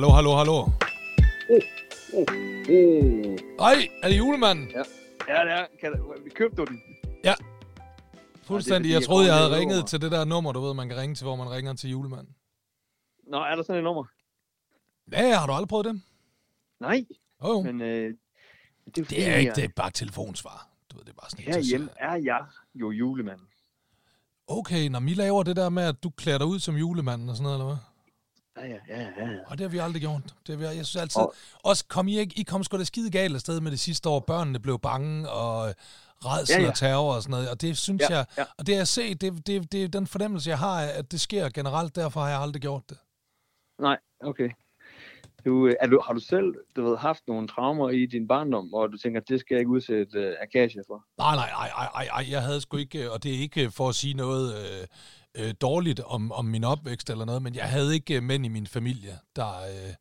Hallo, hallo, hallo. Oh, oh. Ej, er det julemanden? Ja, ja det er. Kan, du- købte du den? Fuldstændig. fordi, Jeg jeg troede, jeg havde ringet til det der nummer, du ved, man kan ringe til, hvor man ringer til julemanden. Nå, er der sådan et nummer? Ja, har du aldrig prøvet det? Nej, jo. men øh, det er, Det er ikke, at det er bare telefonsvar. Du ved, det er bare sådan Herhjemme er jeg jo julemanden. Okay, når vi laver det der med, at du klæder dig ud som julemanden og sådan noget, eller hvad? Ja, ja, ja. Og det har vi aldrig gjort. Det har vi, jeg synes altid... Og- Også kom I ikke... I kom sgu da skide galt afsted med det sidste år. Børnene blev bange, og redsel Ja, ja. og terror og sådan noget. Og det synes Ja, jeg... ja. Og det har jeg set, det, det, det er den fornemmelse, jeg har at det sker generelt. Derfor har jeg aldrig gjort det. Nej, okay. Du, øh, er du, har du selv du ved, haft nogle traumer i din barndom, hvor du tænker, det skal jeg ikke udsætte uh, Akasia for? Nej, nej, nej, nej, nej, nej, jeg havde sgu ikke, og det er ikke for at sige noget øh, øh, dårligt om, om min opvækst eller noget, men jeg havde ikke øh, mænd i min familie, der, øh,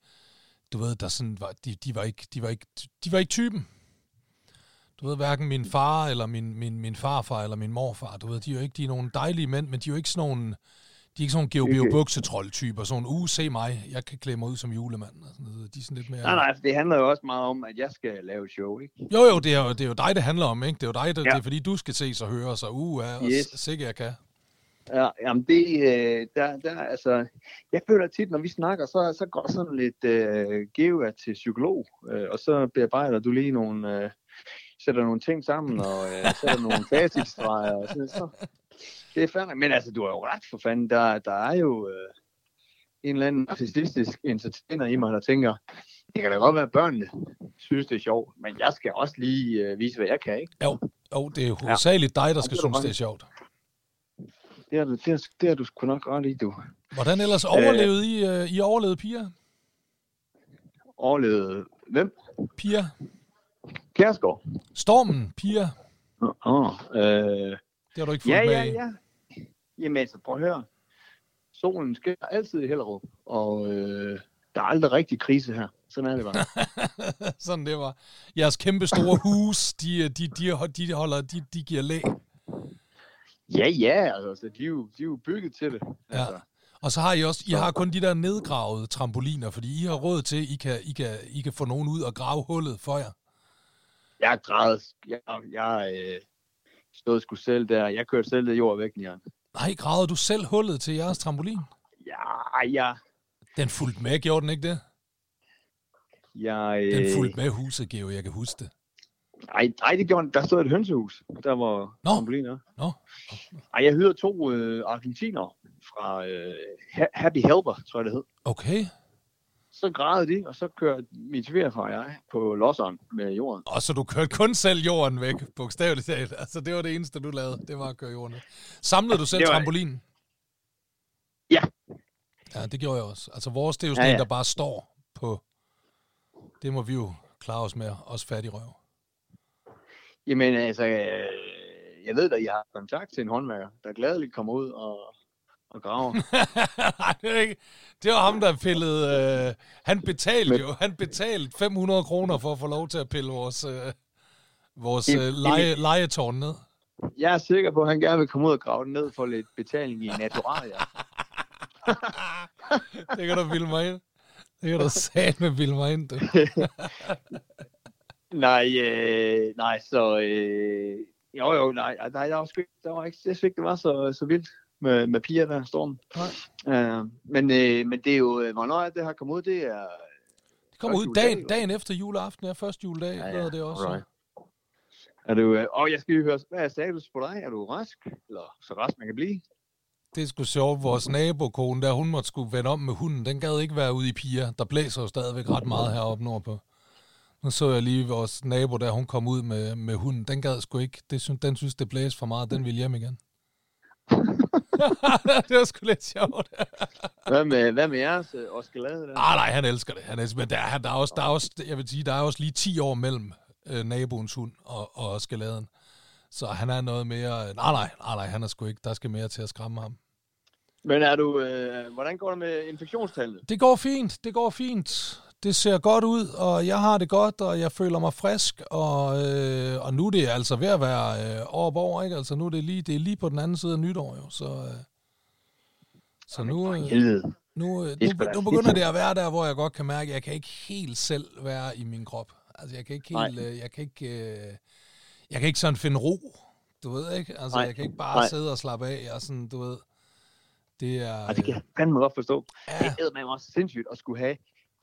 du ved, der sådan var, de, de, var ikke, de, var ikke, de var ikke typen. Du ved, hverken min far, eller min, min, min farfar, eller min morfar, du ved, de er jo ikke, de er nogle dejlige mænd, men de er jo ikke sådan nogle, de er ikke sådan nogle Okay. GeoBio buksetroll-typer, sådan, uh, se mig, jeg kan klæde mig ud som julemand, og sådan noget. De er sådan lidt mere... Nej, nej, for det handler jo også meget om, at jeg skal lave show, ikke? Jo, jo, det er jo, det er jo dig, det handler om, ikke? Det er jo dig, der, ja. Det er fordi, du skal ses og høre, så uh, og yes. sikkert jeg kan. Ja, jamen det, øh, der, der, altså, jeg føler tit, når vi snakker, så, så går sådan lidt øh, geo til psykolog, øh, og så bearbejder du lige nogle, øh, sætter nogle ting sammen, og øh, sætter nogle facitstreger, og sådan, så det er fandme, men altså, du har jo ret for fanden, der, der er jo øh, en eller anden narcissistisk entertainer i mig, der tænker, det kan da godt være, at børnene synes, det er sjovt, men jeg skal også lige øh, vise, hvad jeg kan, ikke? Jo, jo det er hovedsageligt dig, der skal du synes, det er sjovt. Det du, det har, det har du sgu nok ret i, du. Hvordan ellers overlevede I, uh, I overlevede piger? Overlevede hvem? Piger? Kærsgaard. Stormen? Piger? Åh, oh, øh, Det har du ikke fulgt ja, med ja, i. ja. Jamen altså, prøv at høre. Solen skinner altid i Hellerup, og øh, der er aldrig rigtig krise her. Sådan er det bare. Sådan det var. Jeres kæmpe store hus, de, øh, de, de, de, holder, de, de giver læ. Ja, ja, altså, de er, jo, de er jo bygget til det. Ja. Altså, Og så har I også, I har kun de der nedgravede trampoliner, fordi I har råd til, I kan, I kan, I kan få nogen ud og grave hullet for jer. jeg græd. Jeg, jeg øh, stod sgu selv der. Jeg kørte selv det jord væk, Jan. Nej, gravede du selv hullet til jeres trampolin? Ja, ja. Den fulgte med, gjorde den ikke det? Jeg, Den øh, fulgte med huset, Geo, jeg kan huske det. Nej, nej, det gjorde. Der stod et hønsehus, der var Nå. trampoliner. Nå, Ej, jeg hyrede to øh, argentiner fra øh, Ha- Happy Helper, tror jeg det hed. okay. Så græd de, og så kørte min svigerfar og jeg på losseren med jorden. Og så du kørte kun selv jorden væk, bogstaveligt talt. Altså, det var det eneste, du lavede. Det var at køre jorden væk. Samlede du selv var- trampolinen? Ja. Ja, det gjorde jeg også. Altså, vores, det er jo sådan ja, ja. der bare står på... Det må vi jo klare os med. Også færdig røv. Jamen altså, øh, jeg ved at jeg har kontakt til en håndværker, der gladeligt kommer ud og, og graver. Nej, det, er ikke. det var ham, der pillede... Øh, han betalte Men- jo. Han betalte 500 kroner for at få lov til at pille vores, øh, vores øh, leje, lejetårn ned. Jeg er sikker på, at han gerne vil komme ud og grave den ned for lidt betaling i naturalia. det kan du bilde mig ind. Det kan du sat med bilde mig ind, du. Nej, øh, nej, så... Øh, jo, jo, nej, nej, der var, sgu, ikke- der var ikke, jeg synes ikke, det var så, så vildt med, med piger der, stormen. Nej. Uh, men, øh, men det er jo, øh, hvornår er det her kommet ud, det er... Det kommer ud juledag, dagen, jo. dagen efter juleaften, ja, første juledag, ja, ja, det også. alright. Er du, øh, og jeg skal lige høre, hvad er status på dig? Er du rask? Eller så rask man kan blive? Det er sgu sjovt, vores nabokone, der hun måtte skulle vende om med hunden, den gad ikke være ude i piger. Der blæser jo stadigvæk ret meget heroppe nordpå. Nu så jeg lige vores nabo, der hun kom ud med, med hunden. Den gad sgu ikke. Det, synes- den synes, det blæste for meget. Den ville hjem igen. det var sgu lidt sjovt. Hvad med, hvad med jeres øh, Oscar Lade der? Ah, nej, han elsker det. Han elsker, men der, er, der, er også, der er også, jeg vil sige, der er også lige 10 år mellem øh, naboens hund og, og skaladen. Så han er noget mere... Nej, nej, nej, nej, han er sgu ikke. Der skal mere til at skræmme ham. Men er du, øh, hvordan går det med infektionstallene? Det går fint, det går fint. Det ser godt ud, og jeg har det godt, og jeg føler mig frisk, og, øh, og nu er det altså ved at være øh, op over, ikke? Altså nu er det lige, det er lige på den anden side af nytår, jo, så, øh, så nu, øh. Nu, øh, er nu, nu begynder det at være der, hvor jeg godt kan mærke, at jeg kan ikke helt selv være i min krop. Altså, jeg kan ikke helt, øh, jeg kan ikke, øh, jeg kan ikke sådan finde ro, du ved ikke? Altså, Nej. jeg kan ikke bare Nej. sidde og slappe af, og sådan, du ved, det er... Og det kan jeg fandme godt forstå. ja, Det er med også sindssygt at skulle have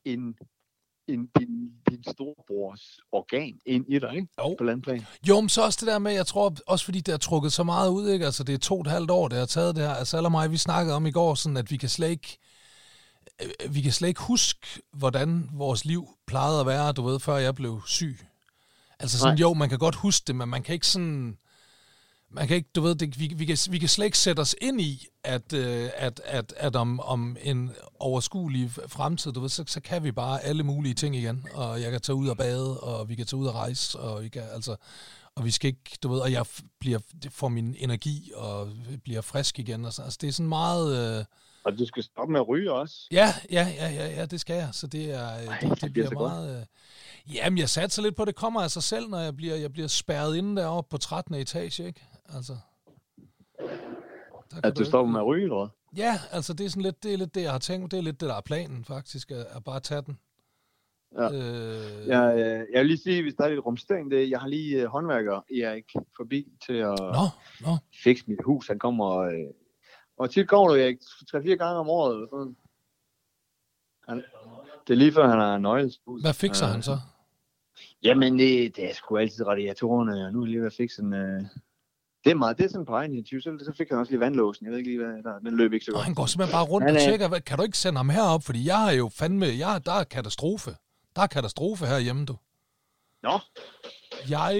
en, en din, din storebrors organ ind i dig, ikke? Jo. På landplan. Jo, men så også det der med, jeg tror også fordi det har trukket så meget ud, ikke? Altså det er to og et halvt år, det har taget det her. Altså alle og mig, vi snakkede om i går, sådan at vi kan slet ikke, øh, vi kan slet ikke huske, hvordan vores liv plejede at være, du ved, før jeg blev syg. Altså sådan, Nej. jo, man kan godt huske det, men man kan ikke sådan, man kan ikke, du ved, det, vi, vi, kan, vi kan slet ikke sætte os ind i, at, øh, at, at, at om, om en overskuelig fremtid, du ved, så, så kan vi bare alle mulige ting igen, og jeg kan tage ud og bade, og vi kan tage ud og rejse, og vi kan, altså, og vi skal ikke, du ved, og jeg bliver, får min energi, og bliver frisk igen, og så, altså, det er sådan meget, øh, Og du skal stoppe med at ryge også. ja, ja, ja, ja, ja, det skal jeg, så det er, Ej, det, det det bliver så godt. meget, øh, jamen, jeg satser lidt på, at det kommer af sig selv, når jeg bliver, jeg bliver spærret inde deroppe på 13. etage, ikke? Altså, At du ikke- stopper med at ryge, eller hvad? Ja, altså det er sådan lidt det, er lidt det jeg har tænkt. Det er lidt det, der er planen faktisk, at, at bare tage den. Ja. Øh, Jeg, øh, jeg vil lige sige, hvis der er lidt rumstering, det, jeg har lige øh, håndværker Erik forbi til at Nå, nå. fikse mit hus. Han kommer, øh, og tit kommer du, Erik, 3-4 gange om året. Eller sådan. Han, det er lige før, han har nøglehus. Hvad fikser han så? Jamen, det, det er sgu altid radiatorerne, og nu er jeg lige ved at fikse en... Øh, det er meget, det er sådan på egen initiativ. Så, så fik han også lige vandlåsen. Jeg ved ikke lige, hvad der Den løb ikke så Og godt. han går simpelthen bare rundt Han og er- tjekker, kan du ikke sende ham herop? Fordi jeg har jo fandme, jeg, der er katastrofe. Der er katastrofe herhjemme, du. Nå, Jeg,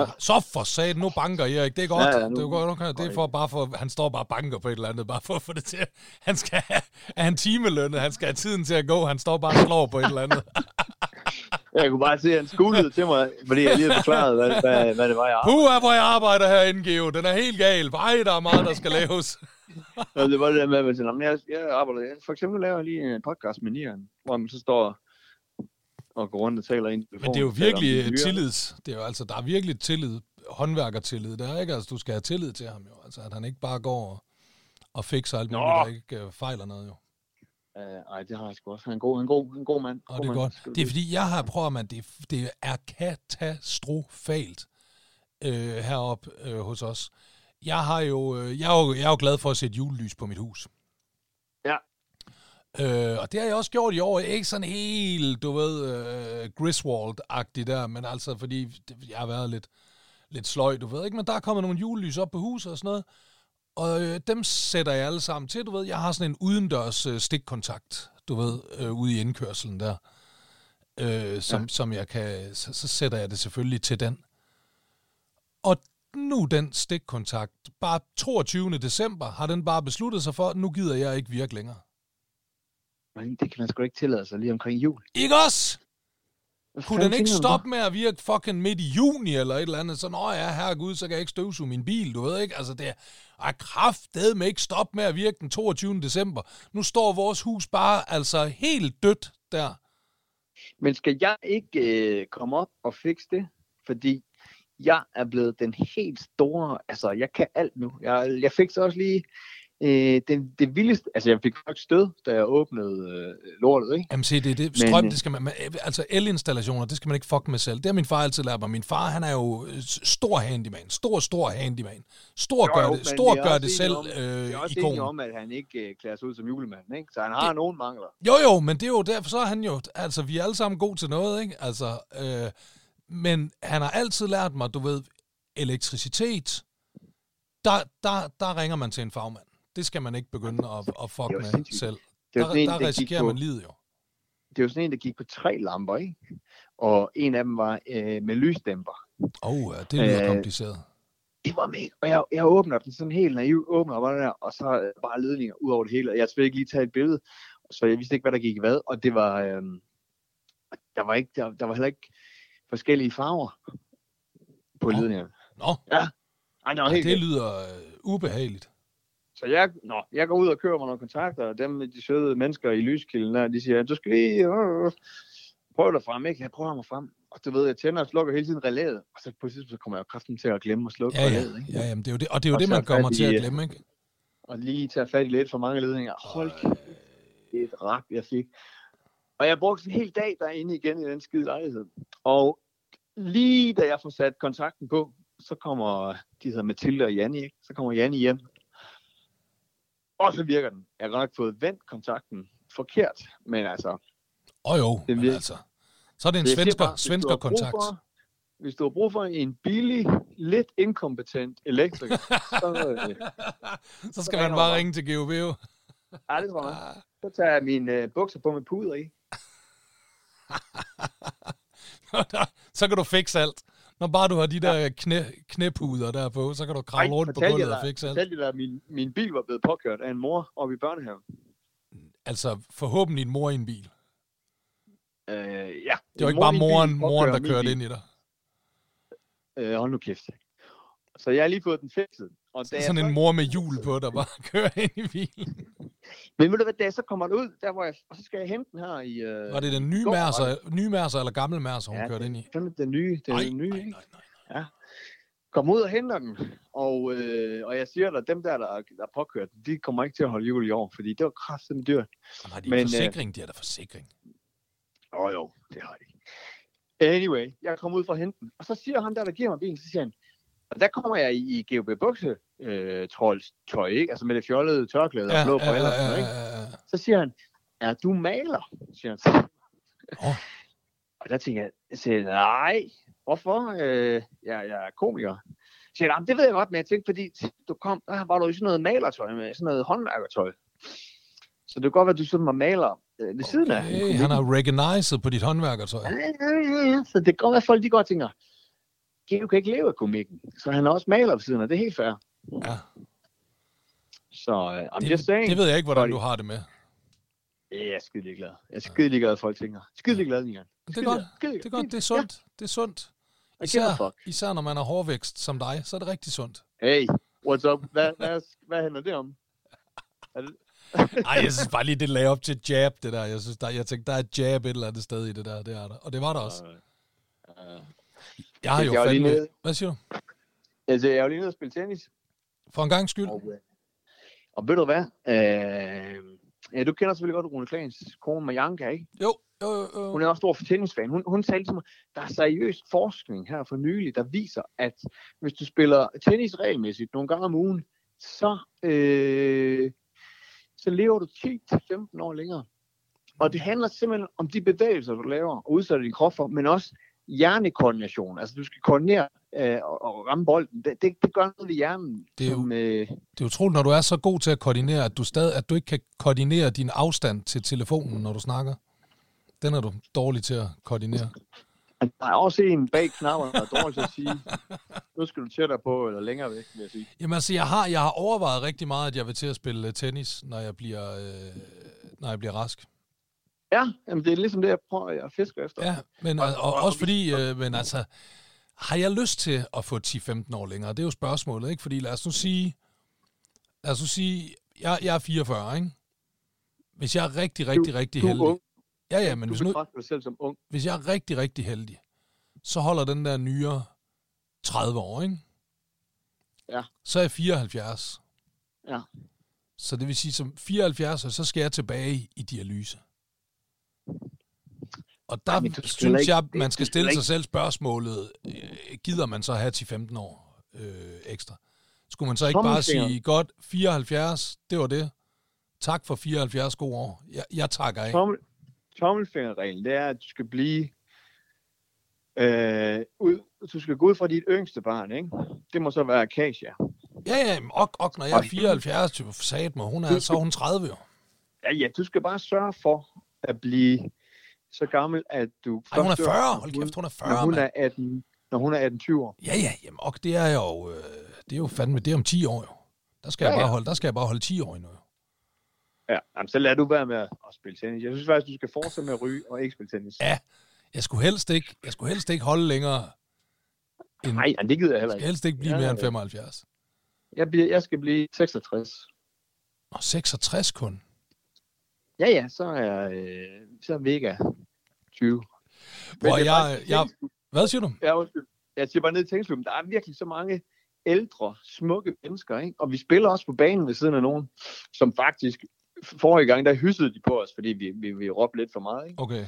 øh, så for sat, nu banker Erik, det er godt. Ja, Ja, nu- det er godt, okay. det er for bare for, han står bare og banker på et eller andet, bare for at få det til. Han skal have, er han timelønnet, han skal have tiden til at gå, han står bare og slår på et eller andet. jeg kunne bare se, at han skulede til mig, fordi jeg lige havde forklaret, hvad, hvad, hvad det var, jeg arbejdede. Puh, hvor jeg arbejder herinde, Geo. Den er helt gal. Ej, der er meget, der skal laves. Og det var det der med, at man siger, "Nå, jeg, jeg arbejder, jeg, for eksempel laver jeg lige en podcast med Nieren, hvor man så står og går rundt og taler ind Men det er jo om virkelig de øh, tillids. Det er jo altså, der er virkelig tillid, håndværkertillid der, ikke? Altså, du skal have tillid til ham jo. Altså, at han ikke bare går og, og fikser alt Nå. muligt, der ikke uh, fejler noget jo. Uh, ej, det har jeg sgu også. Han er en god, en god, en god mand. Og god det er mand. godt. Det er fordi, jeg har prøvet, at det, det er katastrofalt øh, heroppe øh, hos os. Jeg har jo, øh, jeg er jo, jeg er jo glad for at sætte julelys på mit hus. Ja. Øh, og det har jeg også gjort i år. Ikke sådan helt, du ved, øh, Griswold-agtigt der, men altså, fordi jeg har været lidt, lidt sløj, du ved ikke, men der er kommet nogle julelys op på huset og sådan noget, og øh, dem sætter jeg alle sammen til, du ved. Jeg har sådan en udendørs øh, stikkontakt, du ved, øh, ude i indkørselen der, øh, som, ja. som jeg kan, så, så sætter jeg det selvfølgelig til den. Og nu den stikkontakt, bare 22. december, har den bare besluttet sig for, at nu gider jeg ikke virke længere. Men det kan man sgu ikke tillade sig lige omkring jul. Ikke også? Hvad Kunne den ikke stoppe med at virke fucking midt i juni eller et eller andet? Så, nå ja, herregud, så kan jeg ikke støvsuge min bil, du ved ikke? Altså, det er, er kraftet med ikke stoppe med at virke den 22. december. Nu står vores hus bare altså helt dødt der. Men skal jeg ikke øh, komme op og fikse det? Fordi jeg er blevet den helt store, altså jeg kan alt nu. Jeg, jeg fik så også lige øh, den, det vildeste, altså jeg fik faktisk stød, da jeg åbnede øh, lortet, ikke? Jamen se, det er det. Men, Strøm, øh, det skal man, man, altså elinstallationer, det skal man ikke fuck med selv. Det har min far altid lært mig. Min far, han er jo øh, stor handyman. Stor, stor handyman. Stor Jo, gør jo, det, men stor gør det selv om- øh, Jeg er også ikon. om, at han ikke øh, klæder sig ud som julemand, ikke? Så han har nogle mangler. Jo, jo, men det er jo derfor, så er han jo, altså vi er alle sammen gode til noget, ikke? Altså, øh, men han har altid lært mig, du ved, elektricitet, der, der, der ringer man til en fagmand. Det skal man ikke begynde at, at fuck Det med sindssygt. selv. Det er jo Der, en, der der risikerer på, man livet jo. det er jo sådan en, der gik på tre lamper, ikke? Og en af dem var øh, med lysdæmper. Åh, oh, ja, det lyder Øh, kompliceret. det var mega. Og jeg, jeg åbner den sådan helt naiv, åbner bare der, og så der bare ledninger ud over det hele. Og jeg skulle ikke lige tage et billede, så jeg vidste ikke, hvad der gik i hvad. Og det var, øhm, der var ikke, der, der var heller ikke forskellige farver på Nå. ledningerne. Nå, Ej, det var ja, helt det vildt. lyder øh, ubehageligt. Så jeg, nå, jeg går ud og kører mig nogle kontakter, og dem, de søde mennesker i lyskilden der, de siger, du skal lige øh, prøve dig frem, ikke? Jeg prøver mig frem. Og du ved, jeg tænder og slukker hele tiden relæet, og så på et tidspunkt så kommer jeg kraften til at glemme at slukke Ja, ja, relæet, ikke? ja jamen, det er jo det, og det er jo Og det, man kommer til at øh, glemme, ikke? Og lige tage fat i lidt for mange ledninger. Hold kæft. et rap, jeg fik. Og jeg brugte en hel dag derinde igen i den skide lejlighed. Og lige da jeg får sat kontakten på, så kommer, de hedder Mathilde og Janni, ikke? så kommer Janni hjem. Og så virker den. Jeg har godt nok fået vendt kontakten forkert, men altså... Åh oh, jo, Den men altså. Så er det en siger svensker, bare, svensker kontakt. For, hvis du har brug for en billig, lidt inkompetent elektriker, så, øh, så skal ringer man bare bare. ringe til jo. ja, det tror jeg. Så tager jeg mine øh, bukser på med puder i. så kan du fikse alt. Når bare du har de der knæ, knæpuder der på, så kan du kravle rundt på gulvet og fikse alt. jeg dig, at min, min bil var blevet påkørt af en mor oppe i børnehaven. Altså, forhåbentlig en mor i en bil. Øh, ja. Det var ikke mor bare moren, bil moren der kørte bil. ind i dig. Øh, hold nu kæft. Så jeg har lige fået den fikset. Og da jeg Sådan så- en mor med hjul på, der bare kører ind i bilen. Men ved du hvad, da jeg så kommer ud, der hvor jeg, og så skal jeg hente den her i... Øh, Var det den nye mærser, nye mærser eller gammel mærser, hun ja, kørte den, ind i? Den, den nye, den Nej, er nye, nej, nej, nej. Kom ud og henter den, og, øh, og jeg siger dig, dem der, der, der er påkørt, den, de kommer ikke til at holde jul i år, fordi det var kraftigt dyrt. Jamen, har de Men, øh, forsikring? De har da forsikring. Åh oh, jo, det har de. Anyway, jeg kommer ud for at hente den, og så siger han der, der giver mig bilen, så siger han, og der kommer jeg i, i GOB bukse øh, trolls tøj, ikke? Altså med det fjollede tørklæde og blå briller og sådan noget, ikke? ja, ja. Så siger han, er du maler? Siger han så. Åh. Og der tænker jeg, jeg siger, nej, hvorfor? Øh, jeg, jeg er komiker. Så siger "Jamen, det ved jeg godt, men jeg tænkte, fordi du kom, der var du i sådan noget malertøj med, sådan noget håndværkertøj. Så det kan godt være, at du sådan var maler øh, ved siden af. Han har recognized på dit håndværkertøj. Ja, ja, ja, ja. Så det kan godt være, at folk de og tænker, Geo kan ikke leve af komikken. Så han er også maler ved siden af, det er helt fair. Ja. Så øh, I'm Det, just saying. det ved jeg ikke, hvordan Buddy. du har det med. Ja, jeg er skide ligeglad. Jeg er skide ligeglad, at folk tænker. Skide ligeglad, Michael. Det er godt. Det er godt. Det er sundt. Det er sundt. Især, især når man er hårdvækst som dig, så er det rigtig sundt. Hey, what's up? Hvad, hvad, hvad handler det om? Er det, Ej, jeg synes bare lige, det lagde op til jab, det der. Jeg, synes, der, jeg tænkte, der er jab et eller andet sted i det der. Det er der. Og det var der også. uh, Jeg har jo Jeg lige fandme... nede. Hvad siger du? altså, jeg er jo lige nede og spille tennis. For en gang skyld. Og, øh, og ved du hvad? Øh, ja, du kender selvfølgelig godt Rune Klans kone Majanka, ikke? Jo, jo, jo. Hun er også stor tennisfan. Hun, hun sagde til mig, der er seriøs forskning her for nylig, der viser, at hvis du spiller tennis regelmæssigt nogle gange om ugen, så, øh, så lever du 10-15 år længere. Og det handler simpelthen om de bevægelser, du laver og udsætter din krop for, men også hjernekoordination. Altså, du skal koordinere øh, og, ramme bolden. Det, det, det gør noget ved hjernen. Det er jo- som, øh, Det er utroligt, når du er så god til at koordinere, at du, stadig, at du ikke kan koordinere din afstand til telefonen, når du snakker. Den er du dårlig til at koordinere. der er også en bag knapperne, der er dårligt til at sige, nu skal du tættere på, eller længere væk, vil jeg sige. Jamen altså, jeg har, jeg har overvejet rigtig meget, at jeg vil til at spille øh, tennis, når jeg bliver, øh, når jeg bliver rask. Ja, jamen det er ligesom det, jeg prøver at fiske efter. Ja, men og, og, også fordi, øh, men altså, har jeg lyst til at få 10-15 år længere? Det er jo spørgsmålet, ikke? Fordi lad os nu sige, lad os nu sige, jeg, jeg er 44, ikke? Hvis jeg er rigtig, rigtig, rigtig du heldig. ung. Ja, ja, men du hvis, nu, dig selv som ung. hvis jeg er rigtig, rigtig heldig, så holder den der nyere 30 år, ikke? Ja. Så er jeg 74. Ja. Så det vil sige, som 74, så skal jeg tilbage i, i dialyse. Og der Ej, synes ikke- jeg, man skal stille sig selv spørgsmålet, øh, gider man så have 10-15 år øh, ekstra? Skulle man så ikke bare sige, godt, 74, det var det. Tak for 74 gode år. Jeg, jeg takker af. Tommel, tommelfingerreglen, det er, at du skal blive øh, ud, du skal gå ud fra dit yngste barn, ikke? Det må så være Acacia. Ja, ja, ok, ok, når jeg er 74, til sat mig, hun er, så hun 30 jo. Ja, ja, du skal bare sørge for at blive så gammel, at du... Ej, hun er først dør, 40. når Hold hun- kæft, hun er 40, Når hun er 18, når hun er 18-20 år. Ja, ja, jamen, ok, det er jo, øh, det er jo fandme, det er om 10 år jo. Der skal, Ja, jeg bare holde, der skal jeg bare holde 10 år endnu. Ja, jamen, så lad du være med at spille tennis. Jeg synes faktisk, du skal fortsætte med at ryge og ikke spille tennis. Ja, Jeg skulle helst ikke, jeg skulle helst ikke holde længere. End, Nej, det gider jeg heller jeg skal ikke. helst ikke blive Ja, mere end ja. 75. Jeg, bliver, jeg skal blive 66. Og 66 kun. Ja, ja, så er, øh, så er Vega 20. Hvor jeg, faktisk- jeg, hvad siger du? Ja, undskyld. Jeg siger bare ned i tennisklubben, der er virkelig så mange ældre, smukke mennesker, ikke? Og vi spiller også på banen ved siden af nogen, som faktisk forrige gang, der hyssede de på os, fordi vi, vi, vi råbte lidt for meget. Ikke? Okay.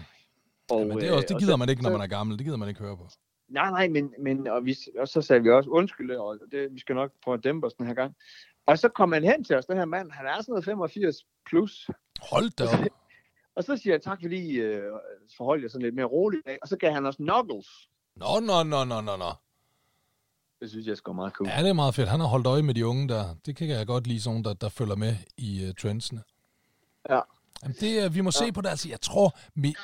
Og, Ja, men det, er også, øh, det og gider så- man ikke, når man er gammel. Det gider man ikke høre på. Nej, nej, men, men og, vi, og så sagde vi også undskyld, og det, vi skal nok prøve at dæmpe os den her gang. Og så kom han hen til os, den her mand, han er sådan noget 85 plus. Hold da op. Og så siger jeg tak, fordi øh, forholdt jeg sådan lidt mere roligt. Og så gav han os knuckles. Nå, nå, nå, nå, nå, nå. Det synes jeg sgu meget cool. Ja, det er meget fedt. Han har holdt øje med de unge der. Det kan jeg godt lide, sådan der, der følger med i uh, trendsene. Ja. Jamen, det, uh, vi må ja. se på det. Altså, jeg tror, min,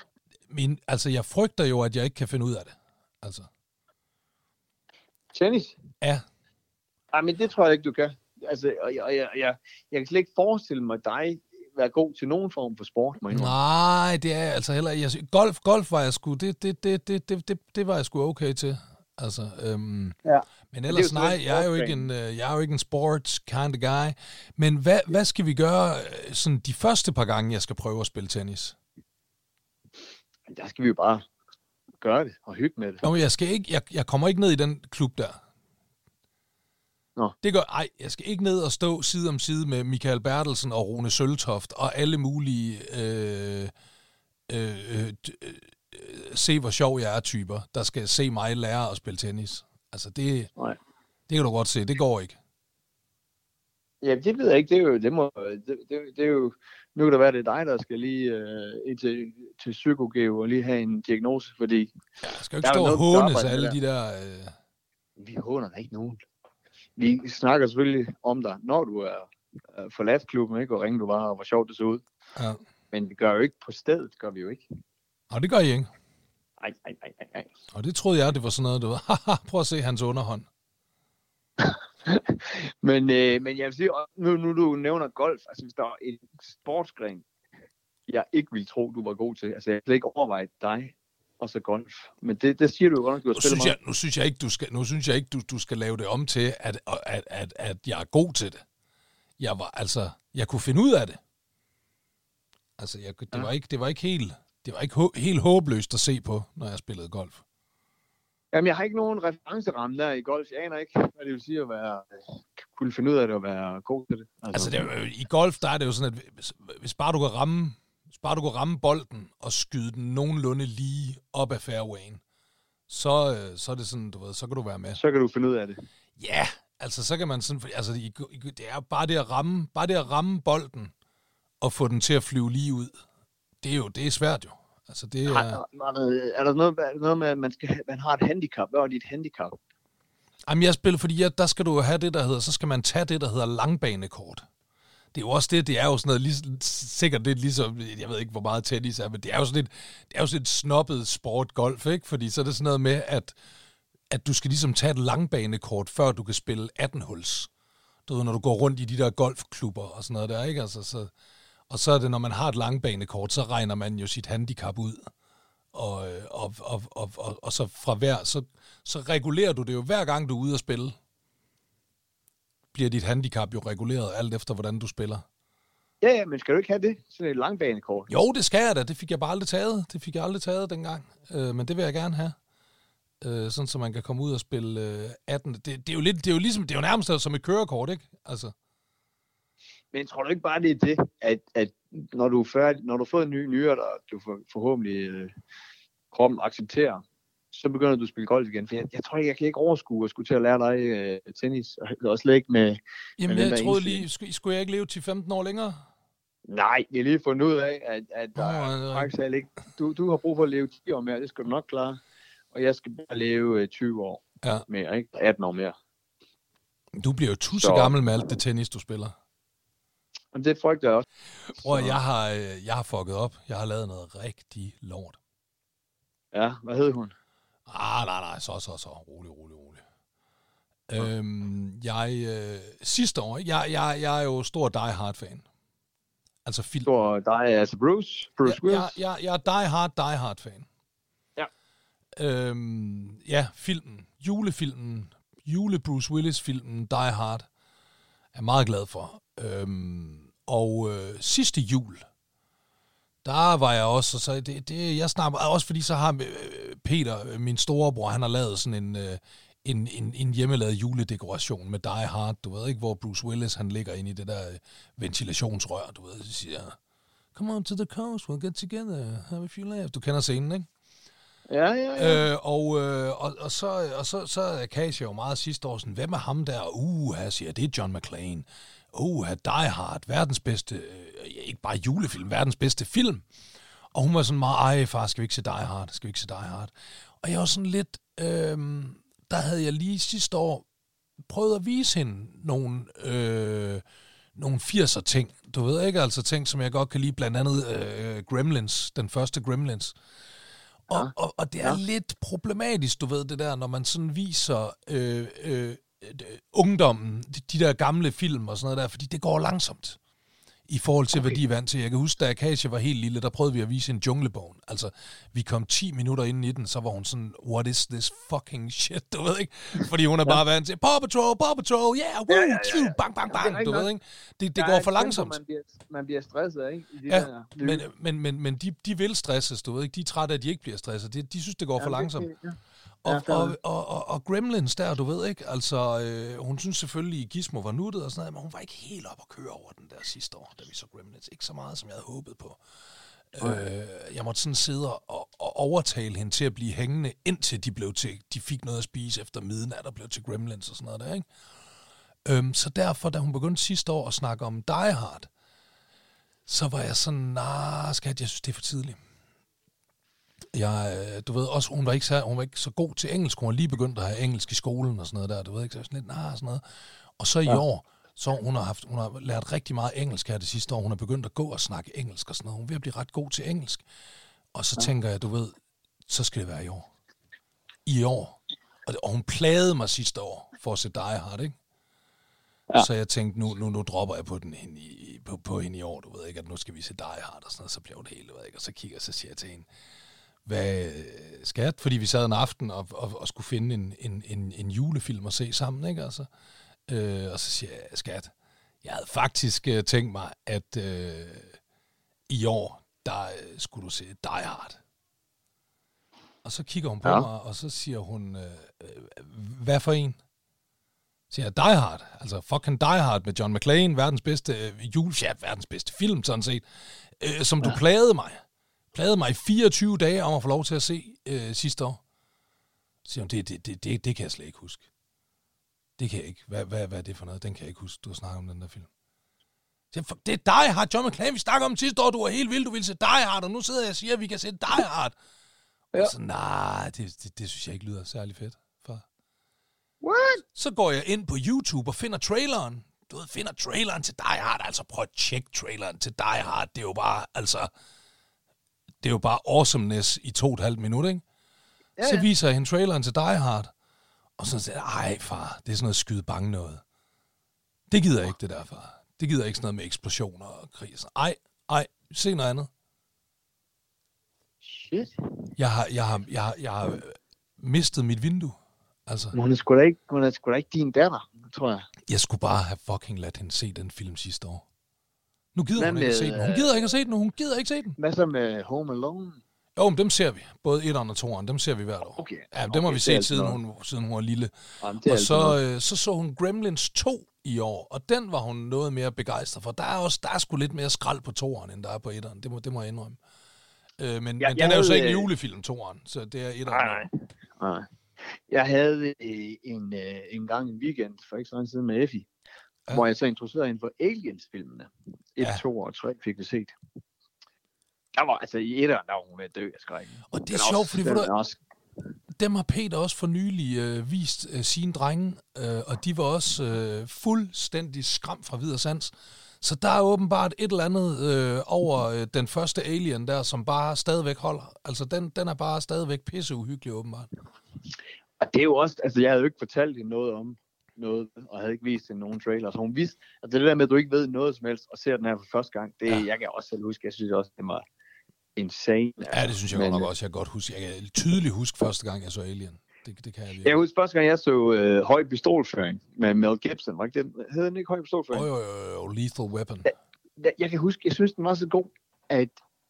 min, altså, jeg frygter jo, at jeg ikke kan finde ud af det. Altså, Tennis? ja. Ej, men det tror jeg ikke, du kan. Altså, og jeg, og jeg, jeg, jeg kan slet ikke forestille mig dig være god til nogen form for sport, må jeg. Nej, det er altså heller... Jeg, golf, golf var jeg sgu... Det, det, det, det, det, det, det var jeg sgu okay til. Altså, øhm, Ja. Men ellers jo nej, jeg er jo ikke en, øh, jeg er jo ikke en sports kind of guy. Men hvad, hvad skal vi gøre øh, sådan de første par gange, jeg skal prøve at spille tennis? Der skal vi jo bare gøre det og hygge med det. Nå, men jeg, skal ikke, jeg, jeg kommer ikke ned i den klub der. Nå. Det gør, ej, jeg skal ikke ned og stå side om side med Michael Bertelsen og Rune Søltoft og alle mulige øh, øh, øh, d- øh, se hvor sjov jeg er typer, der skal se mig lære at spille tennis. Altså det, Nej. det kan du godt se, det går ikke. Ja, det ved jeg ikke. Det er jo, det må, det, det, det er jo, nu kan det være, det er dig, der skal lige øh, ind til, til psykogeo og lige have en diagnose, fordi Jeg skal jo ikke Der stå og der hånes alle med de der... Øh, vi håner ikke nogen. Vi snakker selvfølgelig om dig, når du er øh, forladt klubben, ikke? hvor ringe du var, og hvor sjovt det så ud. ja. Men vi gør jo ikke på stedet, gør vi jo ikke. Og det gør I ikke. Ej, ej, ej, ej, ej. Og det troede jeg, det var sådan noget, du ved, prøv at se hans underhånd. Men, øh, men jeg vil sige, og nu, nu du nævner golf, altså hvis der er en sportsgren, jeg ikke vil tro, du var god til. Altså jeg slet ikke overvejet dig og så golf. Men det, det siger du jo godt nok, du har Nu spillet synes, meget. jeg, nu synes jeg ikke, du skal, nu synes jeg ikke, du, du skal lave det om til, at, at, at, at jeg er god til det. Jeg var, altså, jeg kunne finde ud af det. Altså, jeg, det, Ja. var ikke, det var ikke helt, det var ikke hå, helt håbløst at se på, når jeg spillede golf. Jamen, jeg har ikke nogen referenceramme der i golf. Jeg aner ikke, hvad det vil sige at være, kunne finde ud af det og være god til det. Altså, det er, jo- i golf, der er det jo sådan, at hvis, hvis bare du kan ramme, bare du kan ramme bolden og skyde den nogenlunde lige op af fairwayen, så, øh, så er det sådan, du ved, så kan du være med. så kan du finde ud af det. Ja, altså så kan man sådan, altså det er bare det at ramme, bare det at ramme bolden og få den til at flyve lige ud. Det er jo, det er svært jo. Altså det Har, er, er, der, er der noget, er der noget med, at man, skal, man har et handicap? Hvad er dit handicap? jamen jeg spiller, fordi jeg, der skal du have det, der hedder, så skal man tage det, der hedder langbanekort. Det er jo også det, det er jo sådan noget, lige, sikkert lidt ligesom, jeg ved ikke, hvor meget tennis er, men det er jo sådan et, det er jo sådan et snobbet sport golf, ikke? Fordi så er det sådan noget med, at, at du skal ligesom tage et langbanekort, før du kan spille 18 huls. Du ved, når du går rundt i de der golfklubber og sådan noget der, ikke? Altså, så, og så er det, når man har et langbanekort, så regner man jo sit handicap ud. Og, øh, og, og, og, og, og så fra hver, så, så regulerer du det jo hver gang, du er ude at spille. Bliver dit handicap jo reguleret alt efter, hvordan du spiller. Ja, ja, men skal du ikke have det? Sådan et langbanekort. Jo, det skal jeg da. Det fik jeg bare aldrig taget. Det fik jeg aldrig taget dengang. Øh, men det vil jeg gerne have. Øh, sådan, så man kan komme ud og spille øh, 18. Det, det, er jo lidt, det er jo ligesom, det er jo nærmest som et kørekort, ikke? Altså, Men tror du ikke bare, det er det, at, at når du er færdig, når du har fået en ny nyere, der du for, forhåbentlig øh, kroppen accepterer, så begynder du at spille golf igen. For jeg, jeg tror ikke, jeg kan ikke overskue at skulle til at lære dig øh, tennis, og også slet ikke med... jamen, den jeg troede lige, skulle, skulle jeg ikke leve til 15 år længere? Nej, har lige fundet ud af, at, at der er øh, faktisk ikke... Du, du har brug for at leve 10 år mere, det skal du nok klare. Og jeg skal bare leve øh, 20 år Ja. mere, ikke? 18 år mere. Du bliver jo tusse Så- gammel med alt det tennis, du spiller. Og det frygter jeg også. Så- jeg har, øh, jeg har fucket op. Jeg har lavet noget rigtig lort. Ja, hvad hed hun? Ah, nej, nej, så, så, så. Rolig, rolig, rolig. Øhm, jeg, øh, sidste år, jeg, jeg, jeg er jo stor Die Hard-fan. Altså film. Stor dig, altså Bruce. Bruce jeg, Willis. jeg, jeg, jeg er Die Hard, Die Hard-fan. Ja. Øhm, ja, filmen. Julefilmen. Jule Bruce Willis-filmen Die Hard. Er meget glad for. Øhm, og øh, sidste jul, der var jeg også, og så det, det, jeg snakker også fordi så har øh, Peter, øh, min storebror, han har lavet sådan en, øh, en, en, en hjemmelavet juledekoration med Die Hard, du ved ikke, hvor Bruce Willis han ligger inde i det der ventilationsrør, du ved, så siger, come on to the coast, we'll get together, have a few laughs. Du kender scenen, ikke? Ja, ja, ja. Øh, og, øh, og, og, så, og så, så er Casey jo meget sidste år sådan, hvem er ham der? Uh, her siger, det er John McClane. Uh, Die Hard, verdens bedste, øh, ikke bare julefilm, verdens bedste film. Og hun var sådan meget, ej far, skal vi ikke se Die Hard? Skal vi ikke se Die Hard? Og jeg var sådan lidt, øh, der havde jeg lige sidste år prøvet at vise hende nogle, øh, nogle 80'er ting. Du ved ikke, altså ting, som jeg godt kan lide, blandt andet øh, Gremlins, den første Gremlins. Og, ja. og, og det er ja. lidt problematisk, du ved, det der, når man sådan viser øh, øh, ungdommen, de, de der gamle film og sådan noget der, fordi det går langsomt i forhold til, okay. hvad de er vant til. Jeg kan huske, da Akasia var helt lille, der prøvede vi at vise en junglebogen. Altså, vi kom 10 minutter ind i den, så var hun sådan, what is this fucking shit, du ved ikke? Fordi hun er bare vant til, Paw Patrol, Paw Patrol, yeah, woo, ja, ja, ja, ja. bang, bang, bang, du ved ikke? Det, det går for langsomt. Man bliver, man bliver stresset, ikke? I de ja, der men, men, men, men de, de vil stresses, du ved ikke? De er trætte af, at de ikke bliver stresset. De, de synes, det går ja, for langsomt. Det, ja. Og, ja, og, og, og, og Gremlins der, du ved ikke, altså, øh, hun synes selvfølgelig, at Gizmo var nuttet og sådan noget, men hun var ikke helt op at køre over den der sidste år, da vi så Gremlins. Ikke så meget, som jeg havde håbet på. Okay. Øh, jeg måtte sådan sidde og, og overtale hende til at blive hængende, indtil de blev til, de fik noget at spise efter midnat og blev til Gremlins og sådan noget der, ikke? Øhm, så derfor, da hun begyndte sidste år at snakke om Die Hard, så var jeg sådan, nej, skat, jeg synes, det er for tidligt. Jeg, øh, du ved også, hun var, ikke så, hun var ikke så god til engelsk. Hun var lige begyndt at have engelsk i skolen og sådan noget der. Du ved ikke, så sådan lidt, nej, sådan noget. Og så i ja. år, så hun har, haft, hun har lært rigtig meget engelsk her det sidste år. Hun har begyndt at gå og snakke engelsk og sådan noget. Hun er ved at blive ret god til engelsk. Og så ja. tænker jeg, du ved, så skal det være i år. I år. Og, og hun plagede mig sidste år for at se Die Hard, ikke? Ja. Så jeg tænkte, nu, nu, nu dropper jeg på, den hende i, på, på hende i år, du ved ikke, at nu skal vi se Die Hard og sådan noget, så bliver hun helt, du ved ikke, og så kigger jeg, så siger jeg til hende, hvad skat, fordi vi sad en aften og, og, og skulle finde en, en, en, en julefilm at se sammen, ikke altså? Øh, og så siger jeg, skat, jeg havde faktisk øh, tænkt mig, at øh, i år, der øh, skulle du se Die Hard. Og så kigger hun på ja. mig, og så siger hun, øh, hvad for en? Så siger jeg, Die Hard. Altså fucking Die Hard med John McClane, verdens bedste øh, jul, ja, verdens bedste film, sådan set, øh, som ja. du plagede mig plagede mig i 24 dage om at få lov til at se øh, sidste år. Så siger hun, det, det, det, det, det kan jeg slet ikke huske. Det kan jeg ikke. Hvad, hvad, hvad er det for noget? Den kan jeg ikke huske. Du har snakket om den der film. Så det er dig, har John McClane, vi snakker om sidste år. Du var helt vild, du ville se Die Hard, og nu sidder jeg og siger, at vi kan se Die Hard. Ja. så, nej, det, det, det, synes jeg ikke lyder særlig fedt. For. What? Så går jeg ind på YouTube og finder traileren. Du ved, finder traileren til Die Hard. Altså prøv at tjekke traileren til Die Hard. Det er jo bare, altså det er jo bare awesomeness i to og et halvt minut, ikke? Ja, ja. Så viser jeg hende traileren til Die Hard, og så siger jeg, ej far, det er sådan noget skyde bange noget. Det gider jeg ikke, det der, far. Det gider jeg ikke sådan noget med eksplosioner og krig. Ej, ej, se noget andet. Shit. Jeg har, jeg har, jeg har, jeg har mistet mit vindue. Altså. Hun er sgu da ikke, hun er sgu da ikke din datter, tror jeg. Jeg skulle bare have fucking ladt hende se den film sidste år. Nu gider hun ikke at se den. Hun gider ikke at se den, hun gider ikke se den. Hvad så med Home Alone? Jo, men dem ser vi. Både 1 og 2, dem ser vi hvert år. Okay. Ja, dem okay, har vi set, siden hun, siden hun var lille. Jamen, og så, øh, så så hun Gremlins 2 i år, og den var hun noget mere begejstret for. Der er også der er sgu lidt mere skrald på toeren, end der er på etteren. Det må, det må jeg indrømme. Øh, men, ja, men den er jo så ikke en øh, julefilm, toeren, så det er etteren. Nej, nej. Jeg havde øh, en, en gang en weekend for ikke så lang tid med Effie, ja. hvor jeg så introducerede hende for Aliens-filmene. 1, ja. 2 og 3 fik vi set. Der var, altså i etteren, der var hun ved at dø af skrækken. Og det er sjovt, fordi du, også... dem har Peter også for nylig øh, vist øh, sine drenge, øh, og de var også øh, fuldstændig skræmt fra videre sans. Så der er åbenbart et eller andet øh, over øh, den første Alien der, som bare stadigvæk holder. Altså den, den er bare stadigvæk pisseuhyggelig åbenbart. Og det er jo også, altså jeg havde jo ikke fortalt hende noget om, noget, og havde ikke vist hende nogen trailer. Så hun vidste, altså det der med, at du ikke ved noget som helst, og ser den her for første gang, det, ja. jeg kan også selv huske, jeg synes også, det var insane. Ja, det synes jeg Men, nok også, jeg godt huske. Jeg kan tydeligt huske første gang, jeg så Alien. Det, det kan jeg lige. Jeg husker første gang, jeg så øh, Høj Pistolføring med Mel Gibson. Var ikke det, hed den ikke Høj Pistolføring? Jo, jo, jo, Lethal Weapon. Jeg, jeg kan huske, jeg synes, den var så god, at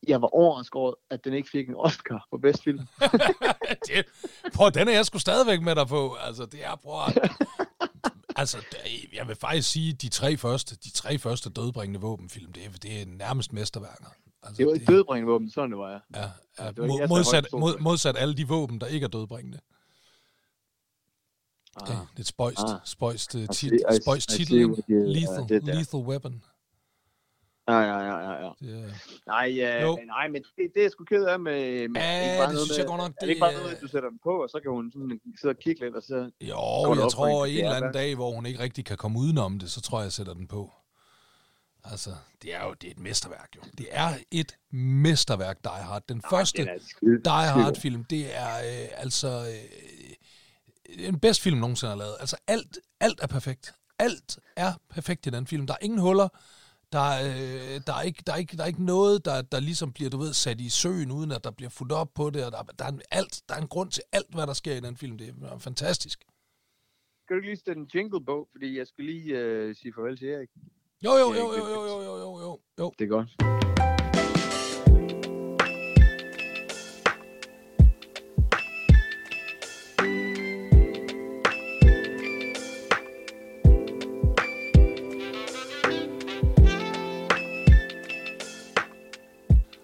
jeg var overrasket over, at den ikke fik en Oscar for bedst film. det, prøv, den er jeg sgu stadigvæk med dig på. Altså, det er, prøv at, Altså, jeg vil faktisk sige, de tre første, de tre første dødbringende våbenfilm, det er, det er nærmest mesterværker. Altså, det var ikke dødbringende våben, sådan det var. Ja, ja, ja mod, modsat, mod, modsat alle de våben, der ikke er dødbringende. Ah. Det, det er et spøjst, ah. spøjst, uh, tit, spøjst titel, lethal, lethal Weapon. Ja, ja, ja, ja. ja. Det, nej, uh, nej, men det, det er sgu ked af med... med ja, ikke bare det noget synes jeg godt nok. Det, er ikke bare noget, at du sætter den på, og så kan hun sådan sidde og kigge lidt, og så... Jo, jeg tror en eller anden dag, hvor hun ikke rigtig kan komme udenom det, så tror jeg, jeg sætter den på. Altså, det er jo det er et mesterværk, jo. Det er et mesterværk, Die Hard. Den Nej, første Die Hard-film, det er øh, altså øh, den bedste film, nogensinde har lavet. Altså, alt, alt er perfekt. Alt er perfekt i den film. Der er ingen huller. Der, øh, der, er ikke, der, er ikke, der er ikke noget, der, der ligesom bliver, du ved, sat i søen, uden at der bliver fuldt op på det. Og der, der, er en, alt, der er en grund til alt, hvad der sker i den film. Det er fantastisk. Skal du ikke lige stille en jingle-bog, fordi jeg skal lige øh, sige farvel til Erik. Jo, jo, jo, jo, jo, jo, jo, jo, jo. Det er godt.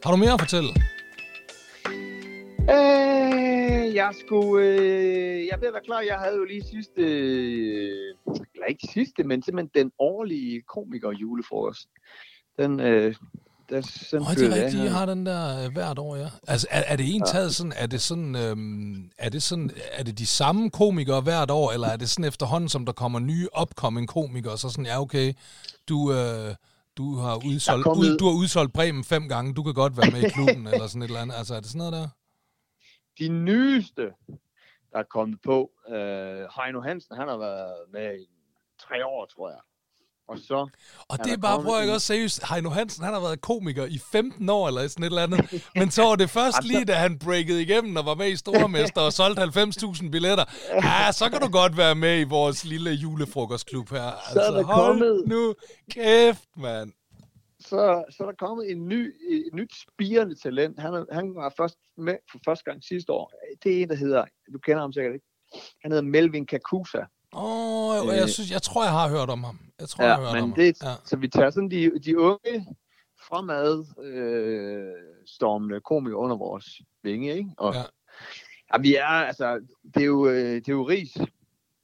Har du mere at fortælle? Øh, jeg skulle... Øh, jeg ved være klar, jeg havde jo lige sidste... Øh, eller ikke sidste, men simpelthen den årlige komiker julefrokost. Den, øh, der sådan oh, det er rigtigt, I har den der øh, hvert år, ja. Altså, er, er det en taget sådan, er det sådan, øhm, er det sådan, er det de samme komikere hvert år, eller er det sådan efterhånden, som der kommer nye upcoming komikere, så sådan, ja, okay, du, øh, du har udsolgt, kommet... ud, du har udsolgt Bremen fem gange, du kan godt være med i klubben, eller sådan et eller andet. Altså, er det sådan noget der? De nyeste, der er kommet på, øh, Heino Hansen, han har været med i tre år, tror jeg. Og så... Og det er bare, prøv at også seriøst, Heino Hansen, han har været komiker i 15 år, eller sådan et eller andet. Men så var det først lige, da han breakede igennem og var med i Stormester og solgte 90.000 billetter. Ja, så kan du godt være med i vores lille julefrokostklub her. Altså, så er der hold kommet... nu kæft, mand. Så, så er der kommet en ny, et nyt spirende talent. Han, han var først med for første gang sidste år. Det er en, der hedder, du kender ham sikkert ikke, han hedder Melvin Kakusa. Åh, oh, jeg, øh, synes, jeg tror, jeg har hørt om ham. Jeg tror, ja, jeg har hørt men om det, ham. Ja. Så vi tager sådan de, de unge fremad øh, stormende komikere under vores vinge, ikke? Og, ja. ja. vi er, altså, det er jo, øh, det er jo Ries,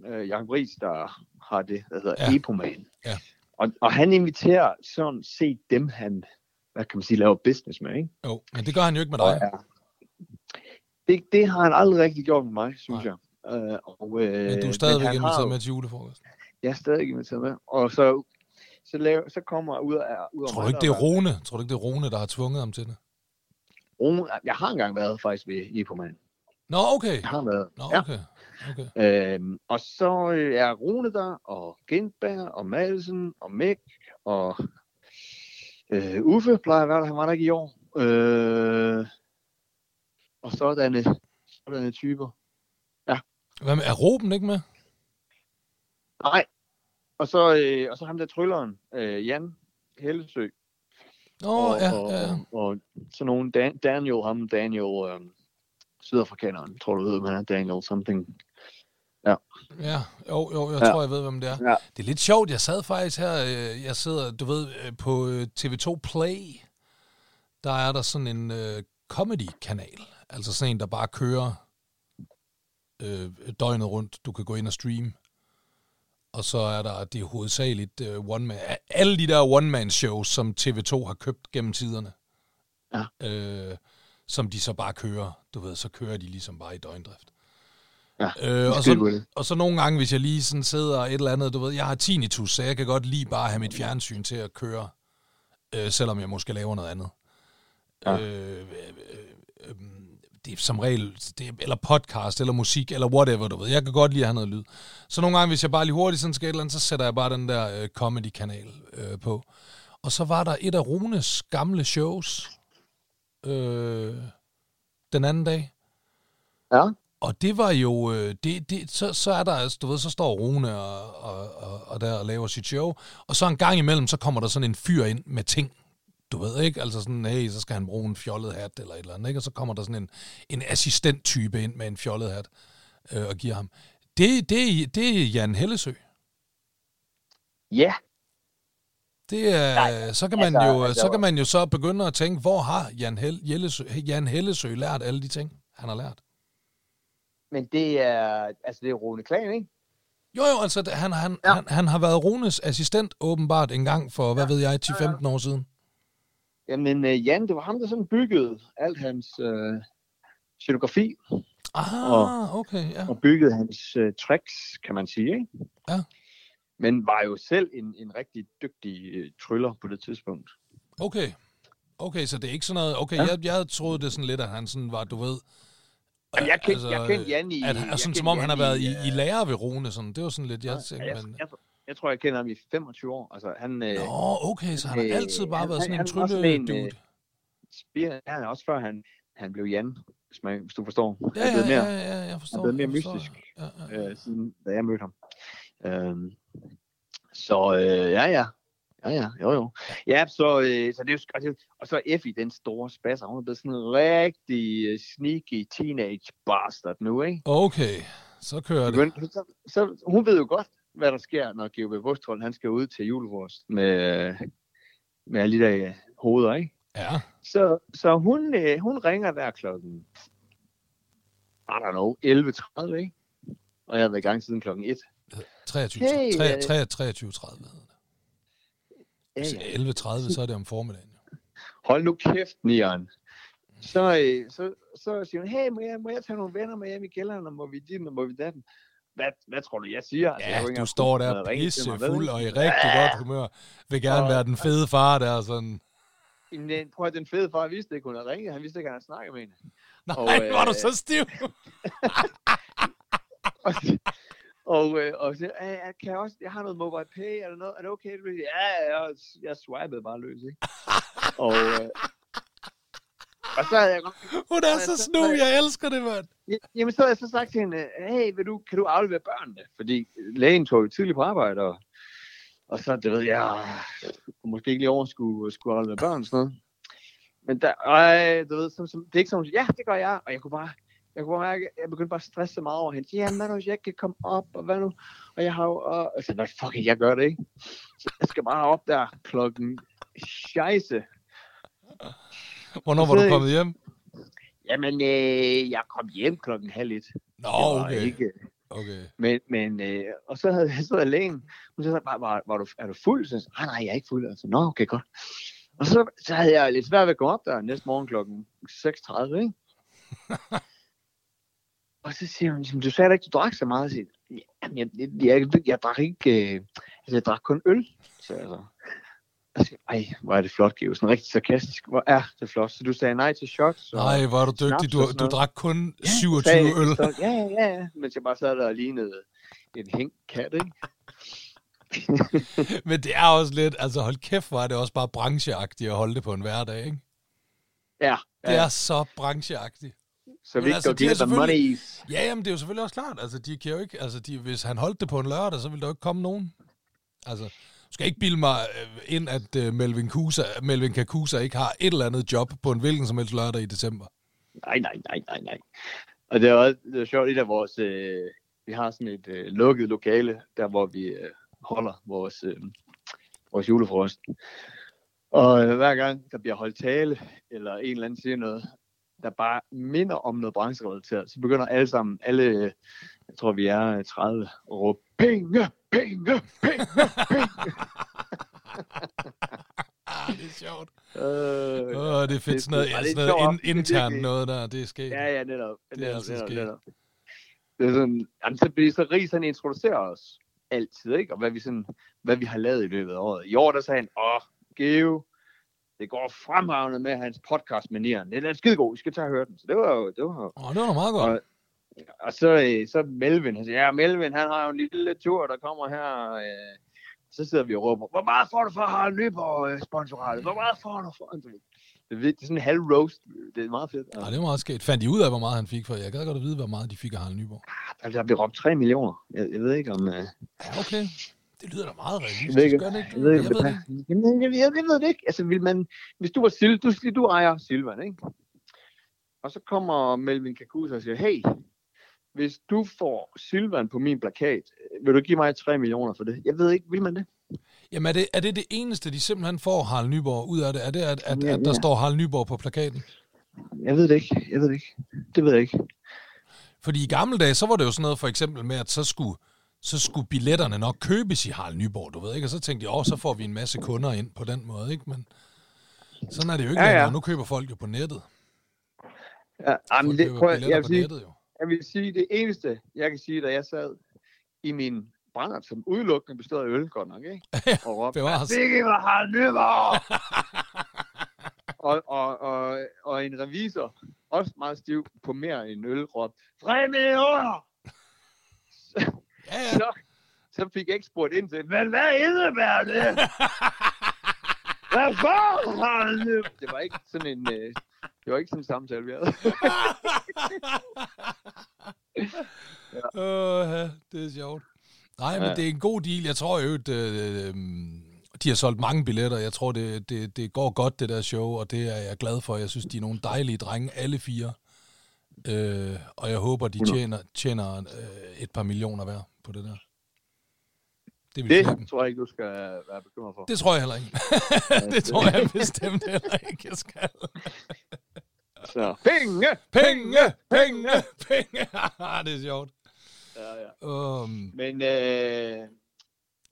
øh, Jacob Ries, der har det, der hedder ja. Epoman. Ja. Og, og han inviterer sådan set dem, han, hvad kan man sige, laver business med, ikke? Jo, men det gør han jo ikke med dig. Og, ja. Det, det har han aldrig rigtig gjort med mig, synes Nej. jeg. Øh, og, øh, men du er stadigvæk inviteret med til julefrokost? Jeg er stadig inviteret med. Og så, så, laver, så kommer ud af... Ud Tror du ikke, det er Rune? Tror du ikke, det er Rune, der har tvunget ham til det? Rune, jeg har engang været faktisk ved Ipoman. Nå, okay. Jeg har været. Nå, okay. Ja. okay. Øhm, og så øh, er Rune der, og Gindberg, og Madsen, og Mick, og øh, Uffe plejer at være der, han var der ikke i år. Øh, og sådanne, sådanne typer. Hvad med, er Ruben ikke med? Nej. Og så, øh, og så ham der trylleren, øh, Jan Hellesø. Åh, oh, ja, og, ja. Og, og så nogen, Dan, Daniel, ham Daniel, øh, sydafrikaneren, tror du ved, man er Daniel something. Ja. Ja, jo, jo, jeg ja. tror, jeg ved, hvem det er. Ja. Det er lidt sjovt, jeg sad faktisk her, øh, jeg sidder, du ved, øh, på øh, TV2 Play, der er der sådan en uh, comedy-kanal, altså sådan en, der bare kører øh, døgnet rundt. Du kan gå ind og streame. Og så er der det er hovedsageligt øh, one man, alle de der one-man-shows, som TV2 har købt gennem tiderne. Ja. Øh, som de så bare kører. Du ved, så kører de ligesom bare i døgndrift. Ja, øh, og, så, og så nogle gange, hvis jeg lige sådan sidder et eller andet, du ved, jeg har tinnitus, så jeg kan godt lige bare have mit fjernsyn til at køre, øh, selvom jeg måske laver noget andet. Ja. Øh, øh, øh, øh, det er som regel, det er, eller podcast, eller musik, eller whatever, du ved. Jeg kan godt lide at have noget lyd. Så nogle gange, hvis jeg bare lige hurtigt sådan skal et eller andet, så sætter jeg bare den der øh, comedy-kanal øh, på. Og så var der et af Runes gamle shows øh, den anden dag. Ja. Og det var jo, øh, det, det, så, så er der, altså, du ved, så står Rune og, og, og, og der og laver sit show, og så en gang imellem, så kommer der sådan en fyr ind med ting, du ved ikke, altså sådan, hey, så skal han bruge en fjollet hat eller et eller andet, ikke? Og så kommer der sådan en, en assistent-type ind med en fjollet hat øh, og giver ham. Det, det, det er Jan Hellesø. Ja, Det er, Nej, så kan man altså, jo altså- så kan man jo så begynde at tænke, hvor har Jan, Hel, Hellesø, Jan Hellesø lært alle de ting, han har lært? men det er, altså det er Rune Klan, ikke? Jo, jo, altså han, han, ja. Ja. han, han har været Runes assistent åbenbart en gang for, hvad ved jeg, 10-15 år siden. Jamen, øh, Jan, det var ham, der sådan byggede alt hans øh, scenografi, Ah, okay, ja. og byggede hans øh, tricks, kan man sige, ikke? Ja. Men var jo selv en, en rigtig dygtig øh, tryller på det tidspunkt. Okay. Okay, så det er ikke sådan noget... Okay, Ja. ja. jeg, jeg troede det sådan lidt, at han sådan var, du ved... Jamen, jeg kendte, altså, jeg kendte Jan i... At, han- jeg sådan som om han har Jan været i, øh, i lærer ved Rune, sådan. Det var sådan lidt, jeg jeg, tænkte, jeg, men... jeg, jeg tror, jeg kender ham i 25 år. Altså, han, øh, Nå, okay, så han har øh, altid bare han- været sådan han- en han trylle en, dude. øh, spir, han er også før han, han blev Jan, hvis, man, hvis du forstår. Ja, Han er blevet ja, mere, ja, ja, jeg forstår. blevet mere jeg forstår. mystisk. Ja, ja. øh, siden da jeg mødte ham. Øhm, så øh, ja, ja. Ja, ja, jo, jo. Ja, så, øh, så det er jo, og, det, og så Effie, den store spasser, hun er blevet sådan en rigtig øh, sneaky teenage bastard nu, ikke? Okay, så kører det. Begynd, så, så, hun ved jo godt, hvad der sker, når G.O.B. Vostrold, han skal ud til julefrokost med, med alle de der øh, hoveder, ikke? Ja, Så, så hun, øh, hun ringer der klokken, I don't know, 11.30, ikke? Og jeg har været i gang siden klokken 1. 23, Hey, øh. 23, 23 30 hedder det. Ja, Hvis ja. 11 30, så er det om formiddagen. jo. hold nu kæft, Nian. Så, øh, så, så siger hun, hey, må jeg, må jeg tage nogle venner med hjem i kælderen, og må vi dit, og må vi datten? Hvad, hvad tror du, jeg siger? Altså, jeg Ja, ikke du står der noget ringe til pisse mig, vel? fuld og i rigtig godt humør. Vil gerne Og- være den fede far der, sådan. Jamen, den- Prøv at den fede far vidste ikke, hun havde ringet. Han vidste ikke, at han snakket med hende. Nej, Og, øh, var du så stiv? Og, og, øh, og så, "Øh, kan jeg også, jeg har noget mobile pay, er det noget, er det okay? Ja, ja, jeg, jeg swipede bare løs, ikke? og, øh, og så havde jeg godt, Hun er så snu, jeg elsker det, mand. Ja, Jamen, så har jeg så sagt til hende, hey, vil du, kan du aflevere børnene? Fordi lægen tog jo tidligt på arbejde, og, og så, det ved jeg, måske ikke lige overskue skulle aflevere børn og sådan noget. Men der, ej, du ved, som, som, det er ikke sådan, ja, det gør jeg, og jeg kunne bare, jeg kunne bare mærke, jeg begyndte bare at stresse meget over hende. Ja, hvad nu, hvis jeg ikke kan komme op, og hvad nu? Og jeg har jo, og, og så, fuck, jeg gør det ikke. Så jeg skal bare op der klokken scheisse. Hvornår var du kommet hjem? Jamen, øh, jeg kom hjem klokken halv et. Nå, okay. Ikke, okay. Men, men øh, og så havde jeg så lægen, hun sagde, var, var, var du, er du fuld? Så jeg sagde, nej, jeg er ikke fuld. Altså, Nå, okay, godt. Og så, så havde jeg lidt svært ved at gå op der næste morgen klokken 6.30, ikke? og så siger hun, ligesom, du sagde da ikke, du drak så meget. Jeg siger, Jamen, jeg, jeg, jeg, jeg, jeg drak ikke, øh, altså, jeg drak kun øl. Så jeg så. Jeg siger, ej, hvor er det flot, Geo. Sådan rigtig sarkastisk. Hvor er det flot. Så du sagde nej til shots. og- Nej, hvor er du dygtig. Du, du drak kun Ja, 27 sagde øl. Så, ja, ja, ja. Mens jeg bare sad der og lignede en hængt kat, ikke? Men det er også lidt, altså hold kæft, er det også bare brancheagtigt at holde det på en hverdag, ikke? Ja, Det ja. er så brancheagtigt. så vi ikke altså, går de monies. Ja, jamen det er jo selvfølgelig også klart. Altså, de kan jo ikke, altså, de, hvis han holdt det på en lørdag, så ville der jo ikke komme nogen. Altså, skal ikke bilde mig øh, ind, at øh, Melvin, Kusa, Melvin Kakusa ikke har et eller andet job på en hvilken som helst lørdag i december. Nej, nej, nej, nej, nej. Og det er også det er sjovt, et der vores, øh, vi har sådan et øh, lukket lokale, der hvor vi øh, holder vores, øh, vores julefrokost. Og øh, hver gang der bliver holdt tale, eller en eller anden siger noget, der bare minder om noget brancherelateret, så begynder alle sammen, alle, øh, jeg tror vi er 30, at råbe, penge, penge, penge, penge. Ah, det er sjovt. Øh, Åh, det er fedt. det- Sådan noget, det- det sådan noget sjovt. in, Det er internt noget der, det er sket. Ja, ja, netop. er netop, altid netop. Det er sådan, jamen, så bliver så rig, han introducerer os altid, ikke? Og hvad vi, sådan, hvad vi har lavet i løbet af året. I år, der sagde han, åh, Geo, det går fremragende med hans podcast med Nieren. Den er skide god, I skal tage og høre den. Så det var jo, det var. Åh, det var meget godt. Og, og så, øh, så Melvin, han siger, ja, Melvin, han har jo en lille tur, der kommer her. Øh, så sidder vi og råber, hvor meget får du for Harald Nyborg øh? Hvor meget får du for? Det er, vildt, det er sådan en halv roast. Det er meget fedt. Ja, det var meget sket. Fandt de ud af, hvor meget han fik for? Jeg gad godt at vide, hvor meget de fik af Harald Nyborg. Der, der bliver råbt 3 millioner. Jeg, jeg ved ikke om... Øh, Ja, okay. Det lyder da meget Jeg ved realistisk, ikke, jeg ved, Jeg ikke, ved hvad- det jeg, jeg, jeg ved det ikke. Altså, vil man, hvis du var Sil, du, du ejer Silvan, ikke? Og så kommer Melvin Kakusa og siger, hey, hvis du får Silvan på min plakat, vil du give mig 3 millioner for det? Jeg ved ikke, vil man det? Jamen, er det, er det det eneste, de simpelthen får Harald Nyborg ud af det? Er det, at, at, Ja, at der ja. står Harald Nyborg på plakaten? Jeg ved det ikke. Jeg ved det ikke. Det ved jeg ikke. Fordi i gamle dage, så var det jo sådan noget for eksempel med, at så skulle, så skulle billetterne nok købes i Harald Nyborg, du ved ikke? Og så tænkte de, åh, så får vi en masse kunder ind på den måde, ikke? Men sådan er det jo ikke Ja, ja, længere. Nu køber folk jo på nettet. Ja, men det, køber prøv, jeg, vil på sige, nettet jo. Jeg vil sige, det eneste, jeg kan sige, da jeg sad i min brændert, som udelukkende bestod af øl, godt nok, ikke? Og råbte. Sikke var Harald Nyborg! og, og, og, og en revisor, også meget stiv på mere end øl, råbte, 3 millioner! Ja, ja. så, så fik jeg ikke spurgt ind til, men hvad indebærer det? hvad for? Det var ikke sådan en, øh, det var ikke sådan en samtale, vi havde. Ja, det er sjovt. Nej, men Ja. det er en god deal. Jeg tror jo, at øh, de har solgt mange billetter. Jeg tror, det, det, det går godt, det der show, og det er jeg glad for. Jeg synes, de er nogle dejlige drenge, alle fire. Øh, og jeg håber, de tjener, tjener øh, et par millioner hver på det der. Det Det dem. tror jeg ikke, du skal være bekymret for. Det tror jeg heller ikke. det tror jeg bestemt heller ikke, jeg skal. Så. Penge! Penge, penge, penge. det er sjovt. Ja, ja. Um, Men, øh,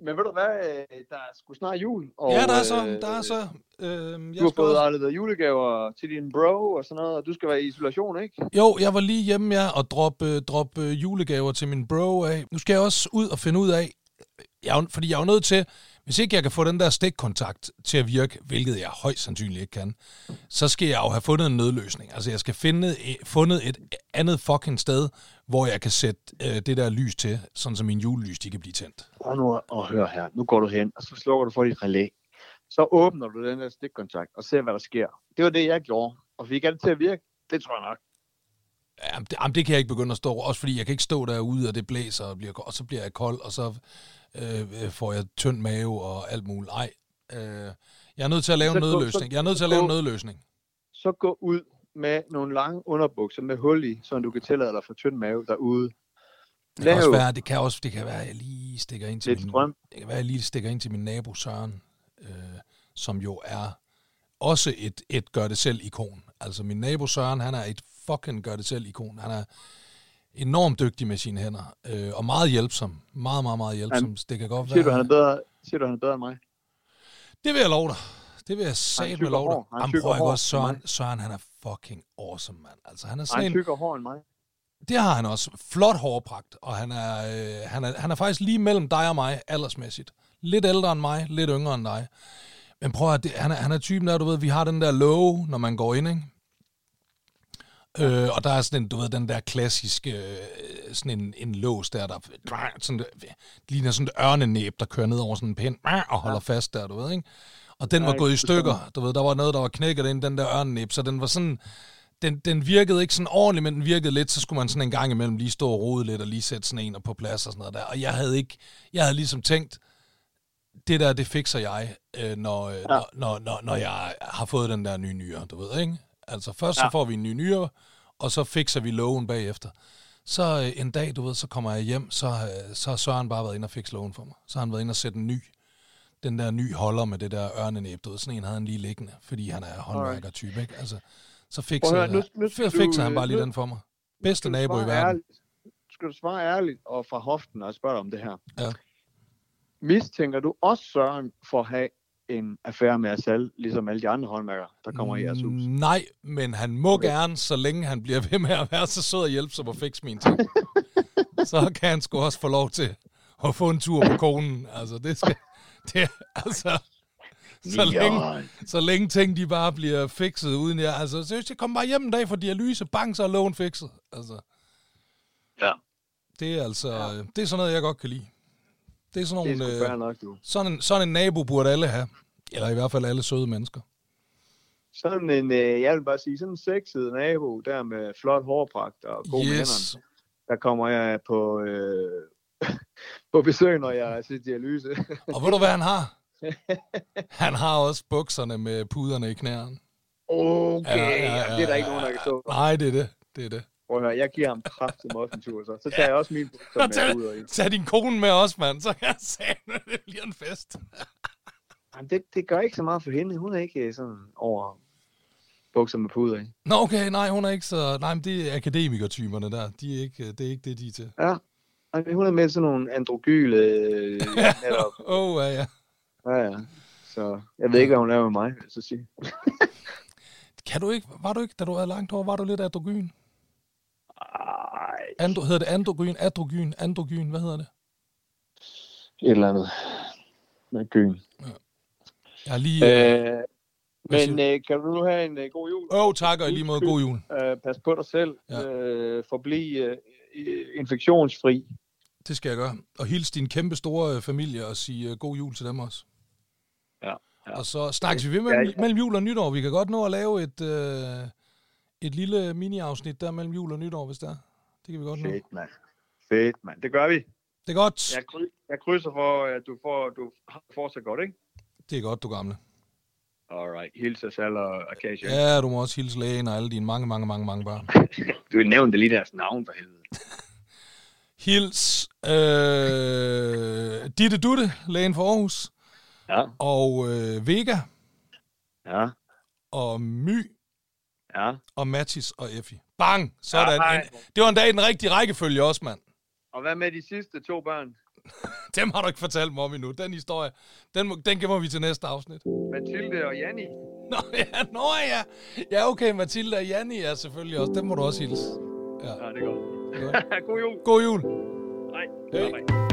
men ved du hvad, øh, der er sgu snart jul. Og, ja, der er så. øh, Der er så. Øh, jeg Du har fået afleveret julegaver til din bro og sådan noget, og du skal være i isolation, ikke? Jo, jeg var lige hjemme ja, og droppe drop, øh, julegaver til min bro af. Nu skal jeg også ud og finde ud af, jeg, fordi jeg er jo nødt til, hvis ikke jeg kan få den der stikkontakt til at virke, hvilket jeg højst sandsynligt ikke kan, så skal jeg jo have fundet en nødløsning. Altså jeg skal finde fundet et andet fucking sted, hvor jeg kan sætte øh, det der lys til, sådan så min julelys de kan blive tændt. Prøv nu at, høre her. Nu går du hen, og så slukker du for dit relæ. Så åbner du den der stikkontakt og ser, hvad der sker. Det var det, jeg gjorde. Og fik det til at virke? Det tror jeg nok. Jamen det, jamen, det kan jeg ikke begynde at stå, også fordi jeg kan ikke stå derude, og det blæser, og, bliver, og så bliver jeg kold, og så øh, får jeg tynd mave og alt muligt. Nej, øh, jeg er nødt til at lave en Så gå- nødløsning. Jeg er nødt til at lave en nødløsning. Så gå ud med nogle lange underbukser med hul i, så du kan tillade dig for tynd mave derude. Det kan, også være, det kan også det kan være, at jeg lige stikker ind til lidt min, strøm. det kan være, at jeg lige stikker ind til min nabo Søren, øh, som jo er også et, et gør-det-selv-ikon. Altså min nabo Søren, han er et fucking gør-det-selv-ikon. Han er enormt dygtig med sine hænder, øh, og meget hjælpsom. Meget, meget, meget hjælpsom. det kan godt Siger være... du, han er bedre, siger du, han er bedre end mig? Det vil jeg love dig. Det vil jeg sat med tykker love dig. hår. Han Jamen, tykker prøv ikke også, Søren. Søren, han er fucking awesome, mand. Altså, han er sådan han tykker hår end mig? det har han også. Flot hårpragt, og han er, øh, han, er, han er faktisk lige mellem dig og mig, aldersmæssigt. Lidt ældre end mig, lidt yngre end dig. Men prøv at det, han, er, han er typen der, du ved, vi har den der låge, når man går ind, ikke? Øh, og der er sådan en, du ved, den der klassiske, øh, sådan en, en lås der, der sådan, det ligner sådan et ørnenæb, der kører ned over sådan en pind og holder ja. fast der, du ved, ikke? Og den var Ja, gået i stykker, du ved, der var noget, der var knækket ind, i den der ørnenæb, så den var sådan, den, den virkede ikke sådan ordentligt, men den virkede lidt, så skulle man sådan en gang imellem lige stå og rode lidt, og lige sætte sådan en på plads og sådan noget der. Og jeg havde ikke, jeg havde ligesom tænkt, det der, det fikser jeg, øh, når, øh, ja. når, når, når, når jeg har fået den der nye nyere, du ved, ikke? Altså først ja. så får vi en ny nyere, og så fikser vi lågen bagefter. Så øh, en dag, du ved, så kommer jeg hjem, så, øh, så har Søren bare været inde og fikse lågen for mig. Så har han været inde og sætte en ny, den der ny holder med det der ørnenæb, du ved, sådan en havde han lige liggende, fordi han er håndværker-type, ikke? Altså, så fikser, høre, nu- nu skal så fikser du, han bare øh, lige nu- den for mig. Bedste nabo i verden. Ærligt, skal du svare ærligt og fra hoften og spørge dig om det her? Ja. Mistænker du også Søren for at have en affære med Asal, ligesom alle de andre håndværkere, der kommer i jeres hus? Nej, men han må okay. gerne, så længe han bliver ved med at være så sød og hjælpsom og fikse mine ting. så kan han sgu også få lov til at få en tur på konen. Altså, det skal... Det, altså, så længe, så længe ting de bare bliver fikset uden jeg... Altså, seriøst, jeg kommer bare hjem en dag for dialyse, bang, så er lågen fikset. Altså, Ja, det er altså... Ja. Det er sådan noget, jeg godt kan lide. Det er sådan det er nogle... sgu fair Øh, nok, du. sådan, en, sådan en nabo burde alle have. Eller i hvert fald alle søde mennesker. Sådan en, øh, jeg vil bare sige, sådan en sexet nabo, der med flot hårpragt og god med hænderne, Yes. der kommer jeg på, øh, på besøg, når jeg er til dialyse. Og ved du, hvad han har? Han har også bukserne med puderne i knæerne. Okay, ja, ja, ja, det er der ikke nogen, der kan stå. Nej, det er det. Det er det. Prøv at høre, jeg giver ham kraftig også en tur, så. Så tager jeg også min bukser med ud og ind. Tag din kone med også, mand. Så kan jeg sige, det bliver en fest. Jamen, det, det gør ikke så meget for hende. Hun er ikke sådan over bukser med puder i. Nå, okay, nej, hun er ikke så... Nej, men det er akademikertyperne der. De er ikke, det er ikke det, de er til. Ja, Ej, hun er med sådan nogle androgyle... Øh, netop. Åh, oh, ja, ja. Ja, ja. Så jeg ved ikke, hvad hun laver med mig, vil jeg så sige. Kan du ikke, var du ikke, da du havde langt hår, var du lidt androgyn? Ej, Andro, hedder det androgyn, androgyn, androgyn, hvad hedder det? et eller andet. Med gyn. Jeg har lige... Øh, Øh, men øh, kan du nu have en øh, god jul? Åh, oh, tak, og i lige måde god jul. Øh, pas på dig selv. Ja. Ja. Øh, forbliv øh, infektionsfri. Det skal jeg gøre. Og hils din kæmpe store øh, familie og sige uh, god jul til dem også. Ja, ja. Og så snakkes vi ved mellem, Ja, ja. mellem jul og nytår. Vi kan godt nå at lave et, øh, et lille mini-afsnit der mellem jul og nytår, hvis der. Det kan vi godt. Fedt, mand. Fedt, mand. Det gør vi. Det er godt. Jeg, kry- jeg krydser for, at du får, du får så godt, ikke? Det er godt, du gamle. Alright. Hils os alle og Akasia. Ja, du må også hilse lægen og alle dine mange, mange, mange, mange børn. Du nævnte lige deres navn for helvede. Hils øh, Ditte Dutte, lægen for Aarhus, Ja, og øh, Vega, ja, og My, ja. og Mathis og Effie. Bang! Sådan. Ja, hej. En, det var en dag i den rigtige rækkefølge også, mand. Og hvad med de sidste to børn? Dem har du ikke fortalt mig om endnu. Den historie, den, må, den gemmer vi til næste afsnit. Mathilde og Janni. Nå ja, nå ja. Ja, okay, Mathilde og Janni er selvfølgelig også. Dem må du også hilse. Ja, det er godt. God jul. God jul. Hej. Hej. Hej.